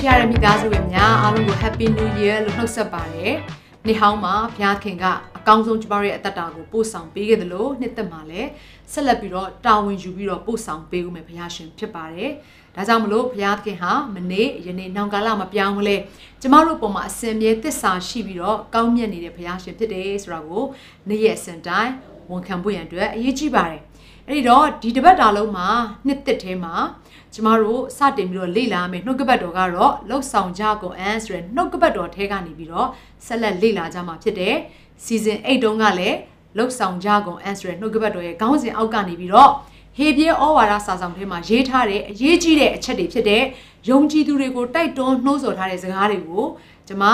ချစ်ရတဲ့မိသားစုဝင်များအားလုံးကို Happy New Year လို့နှုတ်ဆက်ပါတယ်။နေ့ဟောင်းမှာဘုရားခင်ကအကောင်းဆုံးကျမတို့ရဲ့အသက်တာကိုပို့ဆောင်ပေးခဲ့တယ်လို့နှစ်သက်မှာလည်းဆက်လက်ပြီးတော့တာဝန်ယူပြီးတော့ပို့ဆောင်ပေးဦးမယ်ဘုရားရှင်ဖြစ်ပါတယ်။ဒါကြောင့်မလို့ဘုရားခင်ဟာမနေ့ယနေ့နောက်ကာလမပြောင်းမလဲကျမတို့ပုံမှာအစဉ်မြဲသစ္စာရှိပြီးတော့ကောင်းမြတ်နေတဲ့ဘုရားရှင်ဖြစ်တယ်ဆိုတာကိုနေ့ရက်အစဉ်တိုင်းဝန်ခံဖို့ရန်အတွက်အရေးကြီးပါတယ်။အဲ့ဒီတော့ဒီတစ်ပတ်တာလုံးမှာနှစ်သက်ထဲမှာ ကျမတို့စတင်ပြီးတော့လေ့လာမယ်နှုတ်ကပတ်တော်ကတော့လှုပ်ဆောင်ကြကုန်အန်ဆိုရယ်နှုတ်ကပတ်တော်ထဲကနေပြီးတော့ဆက်လက်လေ့လာကြမှာဖြစ်တယ်။ season 8တုန်းကလည်းလှုပ်ဆောင်ကြကုန်အန်ဆိုရယ်နှုတ်ကပတ်တော်ရဲ့ခေါင်းစဉ်အောက်ကနေပြီးတော့ဟေပြဲဩဝါဒစာဆောင်ထဲမှာရေးထားတဲ့အရေးကြီးတဲ့အချက်တွေဖြစ်တဲ့ယုံကြည်သူတွေကိုတိုက်တွန်းနှိုးဆော်ထားတဲ့စကားတွေကိုကျမ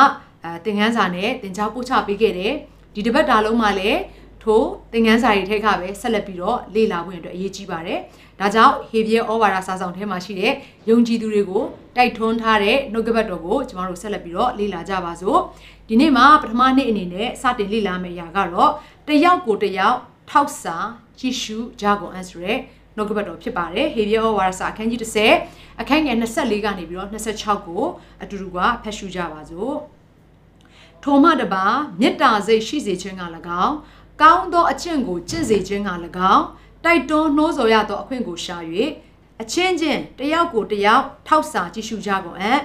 အဲသင်ခန်းစာနဲ့သင်ကြားပို့ချပေးခဲ့တယ်။ဒီတစ်ပတ်တာလုံးမှာလည်း ထိုသင်ခန်းစာတွေထက်ကပဲဆက်လက်ပြီးတော့လေ့လာဖို့အတွက်အရေးကြီးပါတယ်။ဒါကြောင့်ဟေပြဲဩဝါဒစာဆောင်ထဲမှာရှိတဲ့ယုံကြည်သူတွေကိုတိုက်ထွန်းထားတဲ့နှုတ်ကပတ်တော်ကိုကျမတို့ဆက်လက်ပြီးတော့လေ့လာကြပါစို့။ဒီနေ့မှာပထမနေ့အနေနဲ့စတင်လေ့လာမယ့်အရာကတော့တယောက်ကိုတယောက်ထောက်စာကြည့်ရှုကြကုန်အပ်ဆိုတဲ့နှုတ်ကပတ်တော်ဖြစ်ပါတယ်။ဟေပြဲဩဝါဒစာအခန်းကြီး30အခန်းငယ်24ကနေပြီးတော့26ကိုအတူတူကဖတ်ရှုကြပါစို့။ထိုမှတပါမေတ္တာစိတ်ရှိစေခြင်းက၎င်း ကောင်းသောအကျင့်ကိုကျင့်စေခြင်းက၎င်းတိုက်တွန်းနှိုးဆော်ရသောအခွင့်ကိုရှာ၍အချင်းချင်းတယောက်ကိုတယောက်ထောက်စာကြည့်ရှုကြကုန်အံ့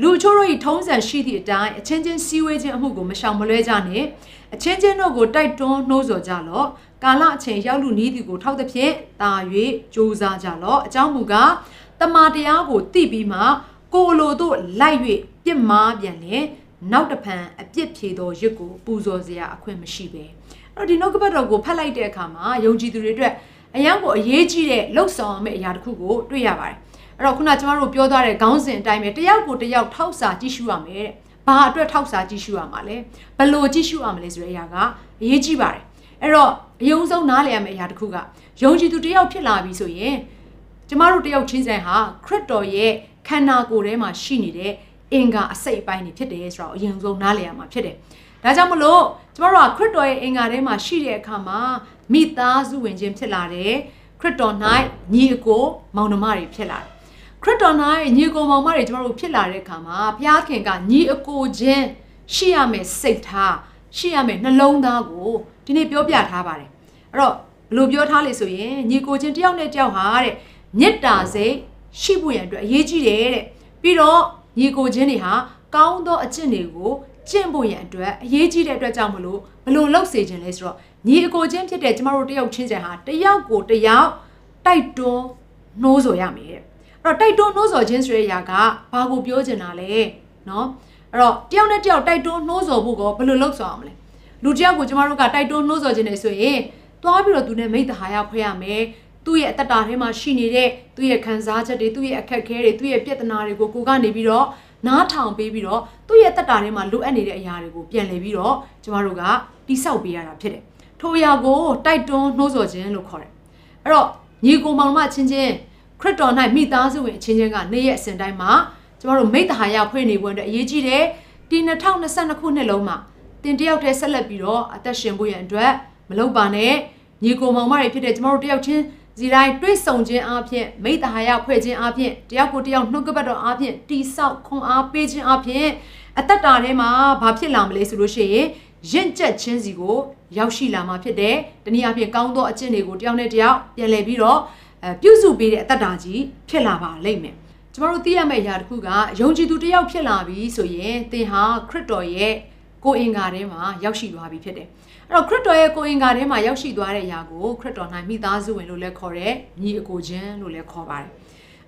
လူချို့တို့၏ထုံးစံရှိသည့်အတိုင်းအချင်းချင်းစည်းဝေးခြင်းအမှုကိုမရှောင်မလွဲကြနှင့်အချင်းချင်းတို့ကိုတိုက်တွန်းနှိုးဆော်ကြလော့ကာလအချိန်ရောက်လူနည်းသည်ကိုထောက်သဖြင့်တာ၍ကြိုးစားကြလော့အကြောင်းမူကားတမာတရားကိုသိပြီးမှကိုလိုတို့လိုက်၍ပြစ်မှားပြန်လင်နောက်တဖန်အပြစ်ဖြေသောရစ်ကိုပူဇော်စရာအခွင့်မရှိပဲအဲ့ တော့ဒီနှုတ်ကပတ်တော်ကိုဖတ်လိုက်တဲ့အခါမှာယုံကြည်သူတွေအတွက်အရန်ကိုအရေးကြီးတဲ့လှုပ်ဆောင်မယ့်အရာတစ်ခုကိုတွေ့ရပါတယ်အဲ့တော့ခုနကျမတို့ပြောသွားတဲ့ခေါင်းစဉ်အတိုင်းပဲတယောက်ကိုတယောက်ထောက်စာကြည့်ရှုရမယ်တဲ့ဘာအတွက်ထောက်စာကြည့်ရှုရမှာလဲဘယ်လိုကြည့်ရှုရမလဲဆိုတဲ့အရာကအရေးကြီးပါတယ်အဲ့တော့အယုံဆုံးနားလည်ရမယ့်အရာတစ်ခုကယုံကြည်သူတယောက်ဖြစ်လာပြီဆိုရင်ကျမတို့တယောက်ချင်းဆိုင်ဟာခရစ်တော်ရဲ့ခန္ဓာကိုယ်ထဲမှာရှိနေတဲ့အင်္ဂါအစိတ်အပိုင်းတွေဖြစ်တယ်ဆိုတော့အရင်ဆုံးနားလည်ရမှာဖြစ်တယ် ဒါကြောင့်မလို့ကျမတို့ကခရစ်တော်ရဲ့အင်္ဂါထဲမှာရှိတဲ့အခါမှာမိသားစုဝင်ခြင်းဖြစ်လာတယ်ခရစ်တော်၌ညီအကိုမောင်နှမတွေဖြစ်လာတယ်ခရစ်တော်၌ညီအကိုမောင်မတွေကျမတို့ဖြစ်လာတဲ့အခါမှာဘုရားခင်ကညီအကိုချင်းရှိရမယ်စိတ်ထားရှိရမယ်နှလုံးသားကိုဒီနေ့ပြောပြထားပါတယ်အဲ့တော့ဘယ်လိုပြောထားလဲဆိုရင်ညီကိုချင်းတယောက်နဲ့တယောက်ဟာတဲ့မေတ္တာစိတ်ရှိဖို့ရန်အတွက်အရေးကြီးတယ်တဲ့ပြီးတော့ညီကိုချင်းတွေဟာကောင်းသောအကျင့်တွေကို ကျင့်ဖို့ရန်အတွက်အရေးကြီးတဲ့အတွက်ကြောင့်မလို့ဘလို့လှုပ်စေခြင်းလဲဆိုတော့ညီအကိုချင်းဖြစ်တဲ့ကျမတို့တယောက်ချင်းချင်ဟာတယောက်ကိုတယောက်တိုက်တွန်းနှိုးဆော်ရမယ်တဲ့အဲ့တော့တိုက်တွန်းနှိုးဆော်ခြင်းဆိုတဲ့အရာကဘာကိုပြောချင်တာလဲเนาะအဲ့တော့တယောက်နဲ့တယောက်တိုက်တွန်းနှိုးဆော်ဖို့ကဘယ်လိုလုပ်ဆောင်အောင်မလဲလူတယောက်ကိုကျမတို့ကတိုက်တွန်းနှိုးဆော်ခြင်းနေဆိုရင်သွားပြီးတော့သူနဲ့မိတ္တဟာရဖွဲ့ရမယ်သူ့ရဲ့အတ္တတာထဲမှာရှိနေတဲ့သူ့ရဲ့ခံစားချက်တွေသူ့ရဲ့အခက်အခဲတွေသူ့ရဲ့ပြဿနာတွေကိုကိုကနေပြီးတော့ နားထောင်ပေးပြီးတော့သူ့ရဲ့တက်တာထဲမှာလိုအပ်နေတဲ့အရာတွေကိုပြန်လည်ပြီးတော့ကျမတို့ကတိဆောက်ပေးရတာဖြစ်တယ်။ထိုအရာကိုတိုက်တွန်းနှိုးဆော်ခြင်းလို့ခေါ်တယ်။အဲ့တော့ညီကိုမောင်မချင်းချင်းခရစ်တော်၌မိသားစုဝင်အချင်းချင်းကနေ့ရက်အစဉ်တိုင်းမှာကျမတို့မိတ္တဟာယဖွဲ့နေဖို့အတွက်အရေးကြီးတယ်။ဒီ2022ခုနှစ်လုံးမှာတင်တယောက်တည်းဆက်လက်ပြီးတော့အသက်ရှင်ဖို့ရန်အတွက်မလုပ်ပါနဲ့ညီကိုမောင်မတွေဖြစ်တဲ့ကျမတို့တယောက်ချင်း စီတိုင်းတွေးဆုံခြင်းအပြင်မိတ္တဟာယဖွဲ့ခြင်းအပြင်တယောက်ကိုတယောက်နှုတ်ကပတ်တော်အပြင်တိဆောက်ခွန်အားပေးခြင်းအပြင်အသက်တာထဲမှာဘာဖြစ်လာမလဲဆိုလို့ရှိရင်ရင့်ကျက်ခြင်းစီကိုရောက်ရှိလာမှာဖြစ်တယ်။တနည်းအားဖြင့်ကောင်းသောအကျင့်တွေကိုတယောက်နဲ့တယောက်ပြန်လည်ပြီးတော့အဲပြုစုပေးတဲ့အသက်တာကြီးဖြစ်လာပါလိမ့်မယ်။ကျမတို့သိရမယ့်အရာတစ်ခုကယုံကြည်သူတယောက်ဖြစ်လာပြီဆိုရင်သင်ဟာခရစ်တော်ရဲ့ ကိုယ်အင်္ဂါထဲမှာရောက်ရှိသွားပြီဖြစ်တယ်။အဲ့တော့ခရစ်တော်ရဲ့ကိုယ်အင်္ဂါထဲမှာရောက်ရှိသွားတဲ့အရာကိုခရစ်တော်၌မိသားစုဝင်လို့လည်းခေါ်တယ်ညီအကိုချင်းလို့လည်းခေါ်ပါတယ်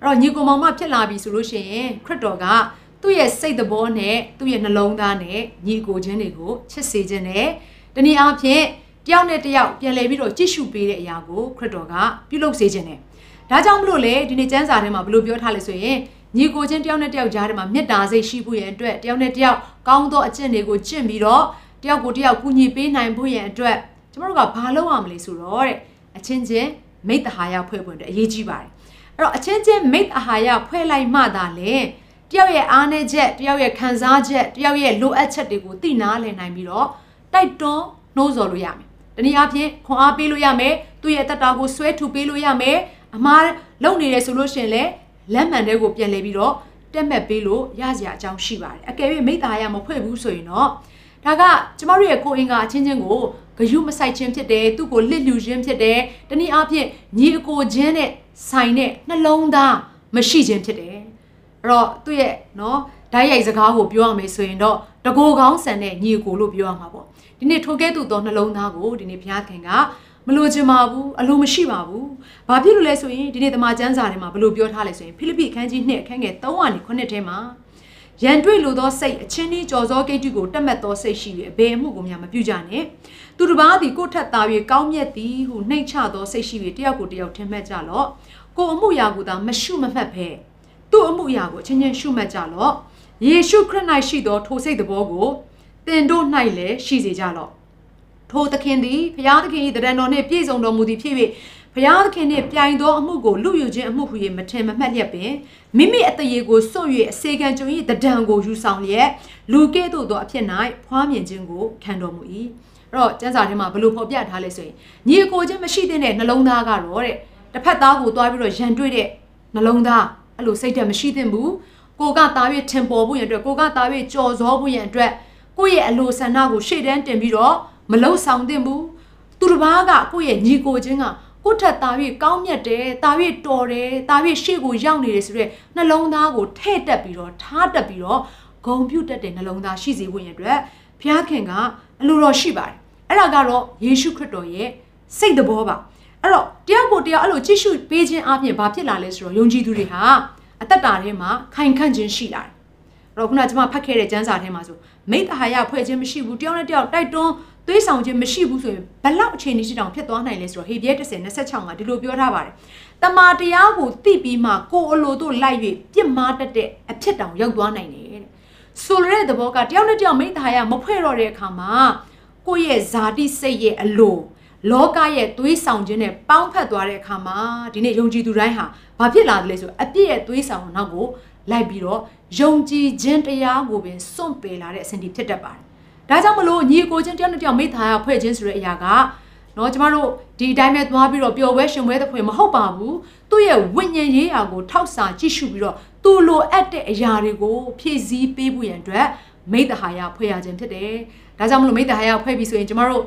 အဲ့တော့ညီကိုမောင်မဖြစ်လာပြီဆိုလို့ရှိရင်ခရစ်တော်ကသူ့ရဲ့စိတ်သဘောနဲ့သူ့ရဲ့နှလုံးသားနဲ့ညီကိုချင်းတွေကိုချစ်စေခြင်းနဲ့တနည်းအားဖြင့်တယောက်နဲ့တယောက်ပြန်လည်ပြီးတော့ကြည့်ရှုပေးတဲ့အရာကိုခရစ်တော်ကပြုလုပ်စေခြင်းနဲ့ဒါကြောင့်မလို့လေဒီနေ့ကျမ်းစာထဲမှာဘယ်လိုပြောထားလဲဆိုရင် ညီကိုချင်းတယောက်နဲ့တယောက်ကြားထဲမှာမေတ္တာစိတ်ရှိဖို့ရန်အတွက်တယောက်နဲ့တယောက်ကောင်းသောအကျင့်တွေကိုကျင့်ပြီးတော့တယောက်ကိုတယောက်ကူညီပေးနိုင်ဖို့ရန်အတွက်ကျမတို့ကဘာလုပ်ရမလဲဆိုတော့တဲ့အချင်းချင်းမိတ္တဟာယဖွဲ့ဖို့အတွက်အရေးကြီးပါတယ်အဲ့တော့အချင်းချင်းမိတ္တဟာယဖွဲ့လိုက်မှသာလေတယောက်ရဲ့အားနည်းချက်တယောက်ရဲ့ခံစားချက်တယောက်ရဲ့လိုအပ်ချက်တွေကိုသိနာလည်နိုင်ပြီးတော့တိုက်တွန်းနှိုးဆော်လို့ရမယ်တနည်းအားဖြင့်ခွန်အားပေးလို့ရမယ်သူ့ရဲ့တက်တာကိုဆွဲထူပေးလို့ရမယ်အမားလုံနေတယ်ဆိုလို့ရှင်လေ လက်မှန်တဲ့ကိုပြန်လဲပြီးတော့တက်မဲ့ပေးလို့ရစရာအကြောင်းရှိပါတယ်အကယ်၍မိသားရမဖွဲ့ဘူးဆိုရင်တော့ဒါကကျမတို့ရဲ့ကိုအင်္ဂါအချင်းချင်းကိုဂယုမဆိုင်ခြင်းဖြစ်တယ်သူ့ကိုလစ်လျူခြင်းဖြစ်တယ်တနည်းအားဖြင့်ညီအကိုချင်းနဲ့ဆိုင်တဲ့နှလုံးသားမရှိခြင်းဖြစ်တယ်အဲ့တော့သူ့ရဲ့နော်ဓာတ်ရိုက်စကားကိုပြောရမယ်ဆိုရင်တော့တကိုယ်ကောင်းဆန်တဲ့ညီအကိုလို့ပြောရမှာပေါ့ဒီနေ့ထိုကဲ့သို့သောနှလုံးသားကိုဒီနေ့ဘုရားခင်က မလိုချင်ပါဘူးအလိုမရှိပါဘူး။ဘာဖြစ်လို့လဲဆိုရင်ဒီနေ့တမန်ကျမ်းစာထဲမှာဘယ်လိုပြောထားလဲဆိုရင်ဖိလိပ္ပိအခန်းကြီး2အခန်းငယ်3ကနေ9ထဲမှာရန်တွေ့လိုသောစိတ်အချင်းကြီးကြော်စောကိတ္တုကိုတက်မှတ်သောစိတ်ရှိ၍အဘယ်အမှုကိုများမပြုကြနဲ့။သူတစ်ပါးသည်ကိုယ့်ထက်သာ၍ကောင်းမြတ်သည်ဟုနှိမ့်ချသောစိတ်ရှိ၍တယောက်ကိုတယောက်ထင်မှတ်ကြလော့။ကိုယ်အမှုရာကိုသာမရှုမမှတ်ဘဲသူ့အမှုရာကိုအချင်းချင်းရှုမှတ်ကြလော့။ယေရှုခရစ်၌ရှိသောထိုစိတ်တော်ကိုသင်တို့၌လည်းရှိစေကြလော့ ထိုသခင်သည်ဘုရားသခင်၏တရံတော်နှင့်ပြည့်စုံတော်မူသည်ဖြစ်၍ဘုရားသခင်နှင့်ပြိုင်သောအမှုကိုလူယူခြင်းအမှုဟူ၍မထင်မမှတ်လျက်ပင်မိမိအတရေကိုစွန့်၍အစေခံကြုံ၏တဒံကိုယူဆောင်လျက်လူကဲ့သို့သောအဖြစ်၌ဖွားမြင်ခြင်းကိုခံတော်မူ၏အဲ့တော့ကျမ်းစာထဲမှာဘယ်လိုဖော်ပြထားလဲဆိုရင်ညီအကိုချင်းမရှိတဲ့နှလုံးသားကတော့တဲ့တစ်ဖက်သားကိုတွားပြီးတော့ရန်တွေ့တဲ့နှလုံးသားအဲ့လိုစိတ်ဓာတ်မရှိသင့်ဘူးကိုကသား၍ထင်ပေါ်ဖို့ရန်အတွက်ကိုကသား၍ကြော်စောဖို့ရန်အတွက်ကိုယ့်ရဲ့အလိုဆန္ဒကိုရှေ့တန်းတင်ပြီးတော့ မလုံဆောင်သင့်ဘူးသူတစ်ပါးကကိုယ့်ရဲ့ညီကိုချင်းကကိုယ့်ထက်တာ၍ကောင်းမြတ်တယ်တာ၍တော်တယ်တာ၍ရှေ့ကိုရောက်နေတယ်ဆိုရက်နှလုံးသားကိုထဲ့တက်ပြီးတော့ထားတက်ပြီးတော့ဂုံပြုတ်တက်တဲ့နှလုံးသားရှိစေဖို့ရအတွက်ဘုရားခင်ကအလိုတော်ရှိပါတယ်အဲ့ဒါကတော့ယေရှုခရစ်တော်ရဲ့စိတ်တဘောပါအဲ့တော့တယောက်ကိုတယောက်အဲ့လိုကြည့်ရှုပေးခြင်းအပြင်ဘာဖြစ်လာလဲဆိုတော့ယုံကြည်သူတွေဟာအသက်တာထဲမှာခိုင်ခန့်ခြင်းရှိလာတယ်အဲ့တော့ခုနကကျွန်မဖတ်ခဲ့တဲ့ကျမ်းစာထဲမှာဆိုမိတ္တဟာယဖွဲ့ခြင်းမရှိဘူးတယောက်နဲ့တယောက်တိုက်တွန်း သွေးဆောင်ခြင်းမရှိဘူးဆိုရင်ဘလောက်အခြေအနေရှိတောင်ဖြစ်သွားနိုင်လဲဆိုတော့ဟေဘရဲ30 26မှာဒီလိုပြောထားပါတယ်။တမာတရားကိုသိပြီးမှကိုယ်အလိုတို့လိုက်၍ပြစ်မှားတတ်တဲ့အဖြစ်တောင်ရောက်သွားနိုင်တယ်တဲ့။ဆိုလိုတဲ့သဘောကတယောက်နဲ့တယောက်မိသားရမဖွဲ့တော့တဲ့အခါမှာကိုယ့်ရဲ့ဇာတိစိတ်ရဲ့အလိုလောကရဲ့သွေးဆောင်ခြင်းနဲ့ပေါင်းဖက်သွားတဲ့အခါမှာဒီနေ့ယုံကြည်သူတိုင်းဟာဘာဖြစ်လာတယ်လဲဆိုအပြည့်ရဲ့သွေးဆောင်နောက်ကိုလိုက်ပြီးတော့ယုံကြည်ခြင်းတရားကိုပင်စွန့်ပယ်လာတဲ့အစဉ်ဒီဖြစ်တတ်ပါတယ် ဒါကြောင့်မလို့ညီကိုချင်းတယောက်နဲ့တယောက်မိသားရဖွဲ့ခြင်းဆိုတဲ့အရာကနော်ကျမတို့ဒီအတိုင်းပဲသွားပြီးတော့ပျော်ပွဲရှင်ပွဲတဲ့ဖွယ်မဟုတ်ပါဘူးသူ့ရဲ့ဝိညာဉ်ရေးရာကိုထောက်စာကြည့်ရှုပြီးတော့သူ့လိုအပ်တဲ့အရာတွေကိုဖြည့်ဆည်းပေးဖို့ရန်အတွက်မိသားရဖွဲ့ရခြင်းဖြစ်တယ်ဒါကြောင့်မလို့မိသားရဖွဲ့ပြီးဆိုရင်ကျမတို့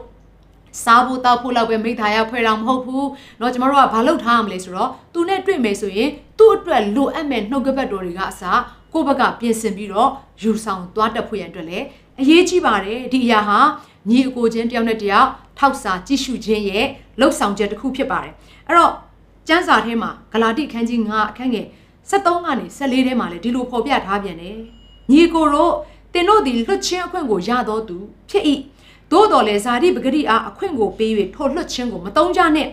စားဖို့တောက်ဖို့လောက်ပဲမိသားရဖွဲ့တာမဟုတ်ဘူးเนาะကျမတို့ကဘာလုပ်ထားရမလဲဆိုတော့သူနဲ့တွေ့မယ်ဆိုရင်သူ့အတွက်လိုအပ်မဲ့နှုတ်ကပတ်တော်တွေကအစားကိုယ့်ဘက်ကပြင်ဆင်ပြီးတော့ယူဆောင်သွားတတ်ဖို့ရန်အတွက်လည်း အရေးကြီးပါတယ်ဒီအရာဟာညီအကိုချင်းတယောက်နဲ့တယောက်ထောက်စာကြည့်ရှုခြင်းရဲ့လှုပ်ဆောင်ချက်တစ်ခုဖြစ်ပါတယ်အဲ့တော့ကျမ်းစာထဲမှာဂလာတိခန်းကြီး9အခန်းငယ်73ကနေ14ထဲမှာလည်းဒီလိုဖော်ပြထားပြန်တယ်ညီကိုတို့တင်တို့သည်လွတ်ချင်းအခွင့်ကိုရတော်သူဖြစ်၏သို့တော်လည်းဇာတိပဂရိအားအခွင့်ကိုပေး၍ထိုလွတ်ချင်းကိုမတုံးကြနဲ့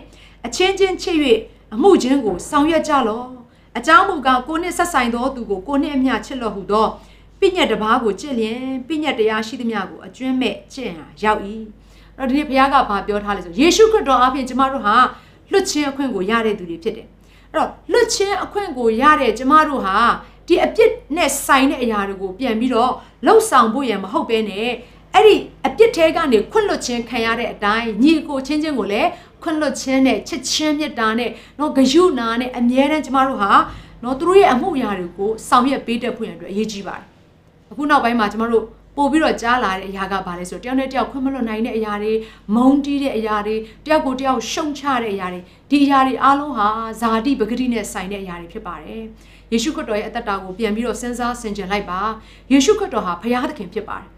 အချင်းချင်းချစ်၍အမှုချင်းကိုဆောင်ရွက်ကြလော့အကြောင်းမူကားကိုနှစ်ဆက်ဆိုင်သောသူကိုကိုနှစ်အမျှချစ်လော့ဟုသော ပြည့်ညက်တစ်ပါးကိုကြစ်လျင်ပြည့်ညက်တရားရှိသမျှကိုအကျွမ်းမဲ့ကျင့်ဟာရောက်၏အဲ့တော့ဒီနေ့ဘုရားကဘာပြောထားလဲဆိုယေရှုခရစ်တော်အပြင်ကျမတို့ဟာလွတ်ချင်းအခွင့်ကိုရတဲ့သူတွေဖြစ်တယ်အဲ့တော့လွတ်ချင်းအခွင့်ကိုရတဲ့ကျမတို့ဟာဒီအပြစ်နဲ့ဆိုင်တဲ့အရာတွေကိုပြန်ပြီးတော့လှုပ်ဆောင်ဖို့ရန်မဟုတ်ဘဲနဲ့အဲ့ဒီအပြစ်ထဲကနေခွင့်လွတ်ခြင်းခံရတဲ့အတိုင်းညီကိုချင်းချင်းကိုလည်းခွင့်လွတ်ခြင်းနဲ့ချစ်ချင်းမြတ်တာနဲ့နော်ဂယုနာနဲ့အမြဲတမ်းကျမတို့ဟာနော်သူတို့ရဲ့အမှုရာတွေကိုဆောင်ရွက်ပေးတတ်ဖို့ရန်အတွက်အရေးကြီးပါတယ် အခုနောက်ပိုင်းမှာကျမတို့ပို့ပြီးတော့ကြားလာတဲ့အရာကဘာလဲဆိုတော့တယောက်နဲ့တယောက်ခွင့်မလွတ်နိုင်တဲ့အရာတွေမုန်းတီးတဲ့အရာတွေတယောက်ကိုတယောက်ရှုံချတဲ့အရာတွေဒီအရာတွေအားလုံးဟာဇာတိပဂတိနဲ့ဆိုင်တဲ့အရာတွေဖြစ်ပါတယ်ယေရှုခရစ်တော်ရဲ့အသက်တာကိုပြန်ပြီးတော့စဉ်းစားဆင်ခြင်လိုက်ပါယေရှုခရစ်တော်ဟာဘုရားသခင်ဖြစ်ပါတယ်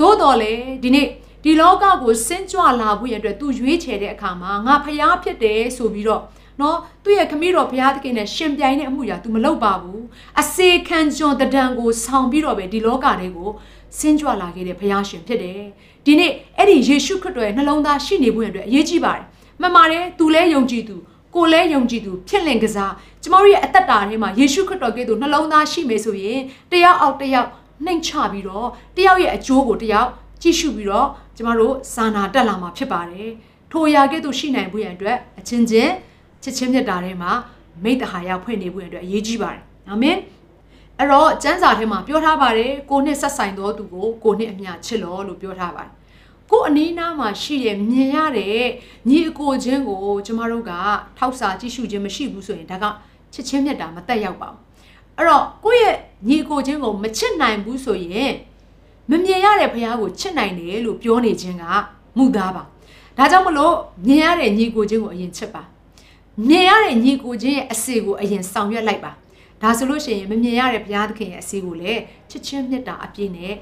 သို့တော်လေဒီနေ့ ဒီလောကကိုစင်ကြွလာဖို့ရတဲ့သူရွေးချယ်တဲ့အခါမှာငါဖျားဖြစ်တယ်ဆိုပြီးတော့နော်သူ့ရဲ့ခမည်းတော်ဘုရားသခင်နဲ့ရှင်ပြိုင်တဲ့အမှုရာ तू မလုပ်ပါဘူးအစေခံကျွန်တဒံကိုဆောင်ပြီးတော့ပဲဒီလောကလေးကိုဆင်းကြွလာခဲ့တဲ့ဘုရားရှင်ဖြစ်တယ်ဒီနေ့အဲ့ဒီယေရှုခရစ်တော်ရဲ့နှလုံးသားရှိနေဖို့အတွက်အရေးကြီးပါတယ်မှန်ပါတယ် तू လဲယုံကြည်သူကိုလည်းယုံကြည်သူဖြစ်လင်ကစားကျမတို့ရဲ့အသက်တာထဲမှာယေရှုခရစ်တော်ကဲ့သို့နှလုံးသားရှိမယ်ဆိုရင်တယောက်အောက်တယောက်နှိမ်ချပြီးတော့တယောက်ရဲ့အကျိုးကိုတယောက် ကြည့်ရှုပြီးတော့ကျမတို့စာနာတက်လာမှာဖြစ်ပါတယ်ထိုအရာကဲ့သို့ရှိနိုင်ဖို့ရန်အတွက်အချင်းချင်းချစ်ချင်းမြတ်တာထဲမှာမိတ္တဟာယဖွင့်နေဖို့ရန်အတွက်အရေးကြီးပါတယ်အာမင်အဲ့တော့ကျမ်းစာထဲမှာပြောထားပါတယ်ကိုနှစ်ဆက်ဆိုင်သောသူကိုကိုနှစ်အမျှချစ်လို့လို့ပြောထားပါတယ်ကိုအနီးနားမှာရှိတဲ့မြင်ရတဲ့ညီအကိုချင်းကိုကျမတို့ကထောက်စာကြည့်ရှုခြင်းမရှိဘူးဆိုရင်ဒါကချစ်ချင်းမြတ်တာမတက်ရောက်ပါဘူးအဲ့တော့ကိုယ့်ရဲ့ညီအကိုချင်းကိုမချစ်နိုင်ဘူးဆိုရင် မမြင်ရတဲ့ဘုရားကိုချစ်နိုင်တယ်လို့ပြောနေခြင်းကမှုသားပါဒါကြောင့်မလို့မြင်ရတဲ့ညီကိုချင်းကိုအရင်ချစ်ပါမြင်ရတဲ့ညီကိုချင်းရဲ့အစီကိုအရင်ဆောင်ရွက်လိုက်ပါဒါဆိုလို့ရှိရင်မမြင်ရတဲ့ဘုရားသခင်ရဲ့အစီကိုလည်းချစ်ချင်းမြတ်တာအပြည့်နဲ့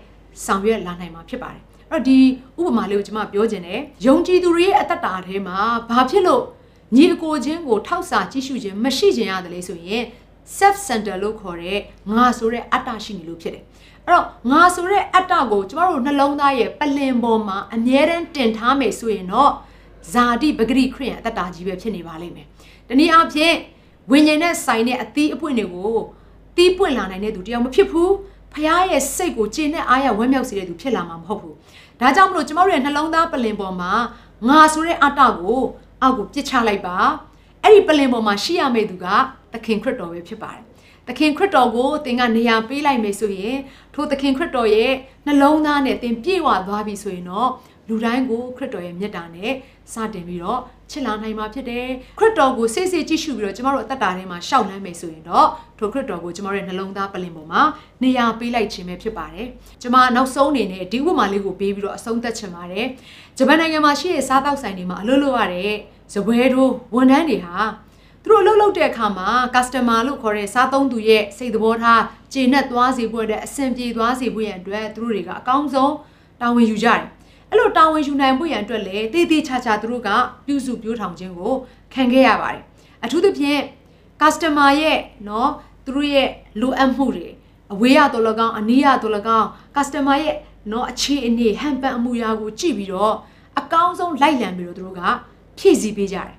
ဆောင်ရွက်လာနိုင်မှာဖြစ်ပါတယ်အဲ့တော့ဒီဥပမာလေးကိုကျွန်မပြောချင်တယ်ယုံကြည်သူတွေရဲ့အသက်တာထဲမှာဘာဖြစ်လို့ညီအကိုချင်းကိုထောက်စာကြည့်ရှုခြင်းမရှိခြင်းရတယ်လေဆိုရင် self center လို့ခေါ်တဲ့ငါဆိုတဲ့အတ္တရှိနေလို့ဖြစ်တယ် အဲ့တော့ငါဆိုတဲ့အတ္တကိုကျမတို့နှလုံးသားရဲ့ပလင်ပေါ်မှာအမြဲတမ်းတင်ထားမယ်ဆိုရင်တော့ဇာတိပဂရိခရိယအတ္တကြီးပဲဖြစ်နေပါလိမ့်မယ်တနည်းအားဖြင့်ဝိညာဉ်နဲ့ဆိုင်တဲ့အသီးအပွင့်တွေကိုတီးပွင့်လာနိုင်တဲ့သူတယောက်မဖြစ်ဘူးဖခင်ရဲ့စိတ်ကိုကျေနပ်အားရဝမ်းမြောက်စေတဲ့သူဖြစ်လာမှာမဟုတ်ဘူးဒါကြောင့်မလို့ကျမတို့ရဲ့နှလုံးသားပလင်ပေါ်မှာငါဆိုတဲ့အတ္တကိုအောက်ကိုပြစ်ချလိုက်ပါအဲ့ဒီပလင်ပေါ်မှာရှိရမယ့်သူကသခင်ခရစ်တော်ပဲဖြစ်ပါတယ် သခင်ခရစ်တော်ကိုသင်ကနေရာပေးလိုက်မယ်ဆိုရင်ထိုသခင်ခရစ်တော်ရဲ့နှလုံးသားနဲ့သင်ပြည့်ဝသွားပြီဆိုရင်တော့လူတိုင်းကိုခရစ်တော်ရဲ့မေတ္တာနဲ့စတင်ပြီးတော့ချစ်လာနိုင်မှာဖြစ်တယ်ခရစ်တော်ကိုစိတ်စိတ်ကြည့်ရှုပြီးတော့ကျမတို့အသက်တာထဲမှာရှောက်လန်းမယ်ဆိုရင်တော့ထိုခရစ်တော်ကိုကျမတို့ရဲ့နှလုံးသားပလင်ပေါ်မှာနေရာပေးလိုက်ခြင်းပဲဖြစ်ပါတယ်ကျမနောက်ဆုံးအနေနဲ့ဒီဥပမာလေးကိုပေးပြီးတော့အဆုံးသတ်ချင်ပါတယ်ဂျပန်နိုင်ငံမှာရှိတဲ့စားတောက်ဆိုင်တွေမှာအလုပ်လုပ်ရတဲ့ဇပွဲတို့ဝန်ထမ်းတွေဟာ သူတို့အလုပ်လုပ်တဲ့အခါမှာ customer လို့ခေါ်တဲ့စားသုံးသူရဲ့စိတ်သဘောထားကျေနပ်သွားစေဖို့အတွက်အဆင်ပြေသွားစေဖို့ရန်အတွက်သူတို့တွေကအကောင်းဆုံးတာဝန်ယူကြတယ်အဲ့လိုတာဝန်ယူနိုင်ဖို့ရန်အတွက်လည်းတည်တည်ချာချာသူတို့ကပြုစုပြောထောင်ခြင်းကိုခံခဲ့ရပါတယ်အထူးသဖြင့် customer ရဲ့เนาะသူတို့ရဲ့လိုအပ်မှုတွေအဝေးရတော်လကောင်းအနီးရတော်လကောင်း customer ရဲ့เนาะအခြေအနေဟန်ပန်အမှုရာကိုကြည့်ပြီးတော့အကောင်းဆုံးလိုက်လံပြီးတော့သူတို့ကဖြည့်ဆည်းပေးကြတယ်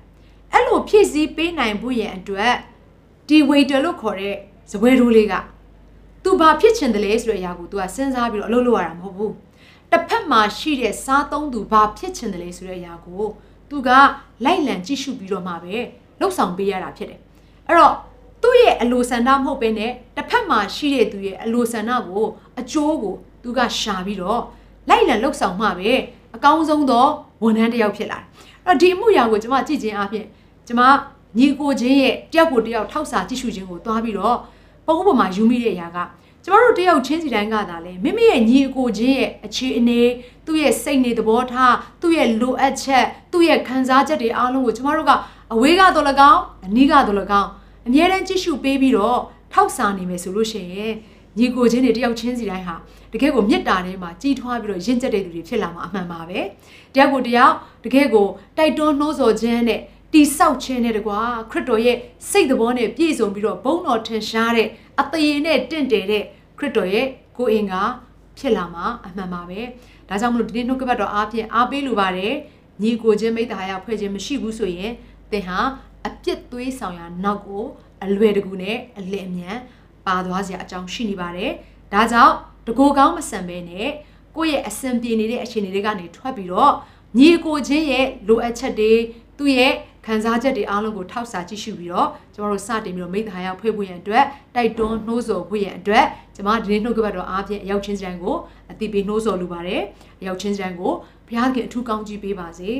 အဲ့လိုဖြည့်ဆည်းပေးနိုင်ဖို့ရန်အတွက်ဒီ waiter လို့ခေါ်တဲ့ဇပွဲတိုးလေးကသူဘာဖြစ်ချင်တယ်လဲဆိုတဲ့အရာကို तू ကစဉ်းစားပြီးတော့အလုပ်လုပ်ရတာမဟုတ်ဘူးတစ်ဖက်မှာရှိတဲ့စားသုံးသူဘာဖြစ်ချင်တယ်လဲဆိုတဲ့အရာကိုသူကလိုက်လံကြည့်ရှုပြီးတော့မှပဲလှုပ်ဆောင်ပေးရတာဖြစ်တယ်အဲ့တော့သူ့ရဲ့အလိုဆန္ဒမဟုတ်ဘဲနဲ့တစ်ဖက်မှာရှိတဲ့သူရဲ့အလိုဆန္ဒကိုအကျိုးကိုသူကရှာပြီးတော့လိုက်လံလှုပ်ဆောင်မှပဲအကောင်းဆုံးသောဝန်ထမ်းတစ်ယောက်ဖြစ်လာတယ်အဲ့တော့ဒီအမှုရာကိုကျွန်မကြည့်ခြင်းအပြင် ကျွန်မညီကိုချင်းရဲ့တယောက်ကိုတယောက်ထောက်စာကြည့်ရှုခြင်းကိုတွားပြီးတော့ပုံဥပမာယူမိတဲ့အရာကကျမတို့တယောက်ချင်းစီတိုင်းကသာလေမိမိရဲ့ညီအကိုချင်းရဲ့အခြေအနေသူ့ရဲ့စိတ်နေသဘောထားသူ့ရဲ့လိုအပ်ချက်သူ့ရဲ့ခံစားချက်တွေအားလုံးကိုကျမတို့ကအဝေးကတော့၎င်းအနီးကတော့၎င်းအမြဲတမ်းကြည့်ရှုပေးပြီးတော့ထောက်စာနေမယ်ဆိုလို့ရှိရင်ညီကိုချင်းတွေတယောက်ချင်းစီတိုင်းဟာတကယ်ကိုမေတ္တာထဲမှာကြီးထွားပြီးတော့ရင့်ကျက်တဲ့သူတွေဖြစ်လာမှာအမှန်ပါပဲတယောက်ကိုတယောက်တကယ်ကိုတိုက်တွန်းနှိုးဆော်ခြင်းနဲ့ တိဆောက်ခြင်းနဲ့တကွာခရစ်တော်ရဲ့စိတ်သဘောနဲ့ပြည့်စုံပြီးတော့ဘုန်းတော်ထင်ရှားတဲ့အသေးနဲ့တင့်တယ်တဲ့ခရစ်တော်ရဲ့ကိုယ်အင်ကဖြစ်လာမှာအမှန်ပါပဲဒါကြောင့်မလို့ဒီနေ့နှုတ်ကပတ်တော်အားဖြင့်အားပေးလိုပါတယ်ညီကိုချင်းမိတ္တာရဖွဲ့ခြင်းမရှိဘူးဆိုရင်သင်ဟာအပြစ်သွေးဆောင်ရာနောက်ကိုအလွယ်တကူနဲ့အလစ်အမြန်ပါသွားစရာအကြောင်းရှိနေပါတယ်ဒါကြောင့်တကိုကောင်းမဆန်ပဲနဲ့ကိုယ့်ရဲ့အဆင်ပြေနေတဲ့အခြေအနေတွေကနေထွက်ပြီးတော့ညီကိုချင်းရဲ့လိုအပ်ချက်တွေသူ့ရဲ့ ခံစားချက်တွေအားလုံးကိုထောက်စာကြည့်ရှုပြီးတော့ကျမတို့စတင်ပြီးတော့မိသားရောက်ဖွဲ့ဖို့ရန်အတွက်တိုက်တွန်းနှိုးဆော်ဖို့ရန်အတွက်ကျမဒီနေ့နှုတ်ကပတ်တော်အားဖြင့်အရောက်ချင်းစတိုင်းကိုအတိပေးနှိုးဆော်လိုပါတယ်အရောက်ချင်းစတိုင်းကိုဘုရားခင်အထူးကောင်းကြီးပေးပါစေ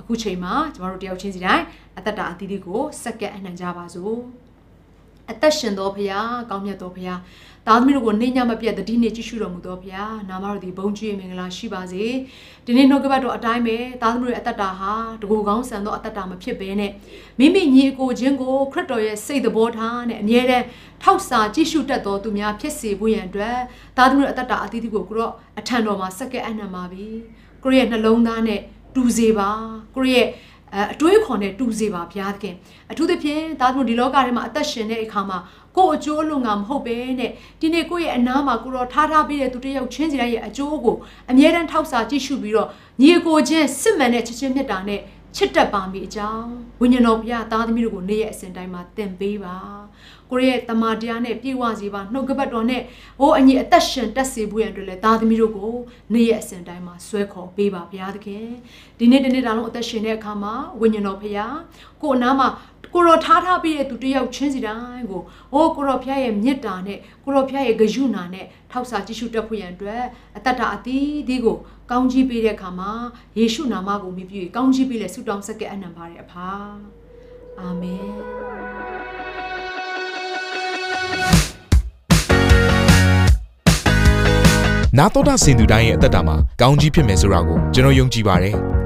အခုချိန်မှာကျမတို့တယောက်ချင်းစီတိုင်းအသက်တာအသီးသီးကိုစက္ကန့်အနှံကြပါစို့အသက်ရှင်တော်ဘုရားကောင်းမြတ်တော်ဘုရား သားသမီးတို့ကိုနေညမပြတ်တတိနေကြည့်ရှုတော်မူတော်ဘုရားနာမတော်ဒီဘုန်းကြီးမင်္ဂလာရှိပါစေဒီနေ့နှုတ်ကပတ်တော်အတိုင်းပဲသားသမီးတို့ရဲ့အသက်တာဟာတကူကောင်းဆန်သောအသက်တာမဖြစ်ဘဲနဲ့မိမိညီအကိုချင်းကိုခရစ်တော်ရဲ့စိတ်သဘောထားနဲ့အမြဲတမ်းထောက်စာကြည့်ရှုတတ်တော်သူများဖြစ်စေဖို့ရန်အတွက်သားသမီးတို့အသက်တာအသီးသီးကိုကိုတော့အထံတော်မှာစက္ကဲအနှံပါပြီကိုရဲ့နှလုံးသားနဲ့တူစေပါကိုရဲ့အတွေးခေါ်နဲ့တူစေပါဘုရားသခင်အထူးသဖြင့်သားသမီးဒီလောကထဲမှာအသက်ရှင်တဲ့အခါမှာ ကို့အကျိုးအလွန်ငါမဟုတ်ပဲနဲ့ဒီနေ့ကိုယ့်ရဲ့အနားမှာကိုတော့ထားထားပြီးတဲ့သူတယောက်ချင်းစီတိုင်းရဲ့အကျိုးကိုအမြဲတမ်းထောက်စာကြည့်ရှုပြီးတော့ညီအကိုချင်းစစ်မှန်တဲ့ချစ်ချင်းမြတ်တာနဲ့ချစ်တတ်ပါမိအကြောင်းဝိညာဉ်တော်ဘုရားသားသမီးတို့ကိုနေ့ရက်အစဉ်တိုင်းမှာသင်ပေးပါကိုရဲ့တမန်တရားနဲ့ပြည့်ဝစေပါနှုတ်ကပတ်တော်နဲ့ဟိုအညီအသက်ရှင်တက်စေဖို့ရန်အတွက်လည်းသားသမီးတို့ကိုနေ့ရက်အစဉ်တိုင်းမှာဆွဲခေါ်ပေးပါဘုရားသခင်ဒီနေ့ဒီနေ့တာလုံးအသက်ရှင်တဲ့အခါမှာဝိညာဉ်တော်ဘုရားကိုအနားမှာ ကိုရောထားထားပြီးတဲ့သူတယောက်ချင်းစီတိုင်းကိုအိုးကိုရောဖျားရဲ့မြစ်တာနဲ့ကိုရောဖျားရဲ့ဂယုဏနဲ့ထောက်စာကြည့်ရှုတက်ဖို့ရန်အတွက်အသက်တာအသီးသီးကိုကောင်းကြီးပေးတဲ့အခါမှာယေရှုနာမကိုမြည်ပြီးကောင်းကြီးပေးလဲဆုတောင်းဆက်ကဲအနံပါတယ်အဖာအာမင်နာတော်တာစင်သူတိုင်းရဲ့အသက်တာမှာကောင်းကြီးဖြစ်မယ်ဆိုတာကိုကျွန်တော်ယုံကြည်ပါတယ်။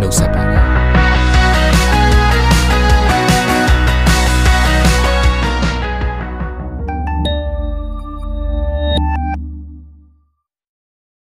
နှုတ်ဆက်ပါတယ်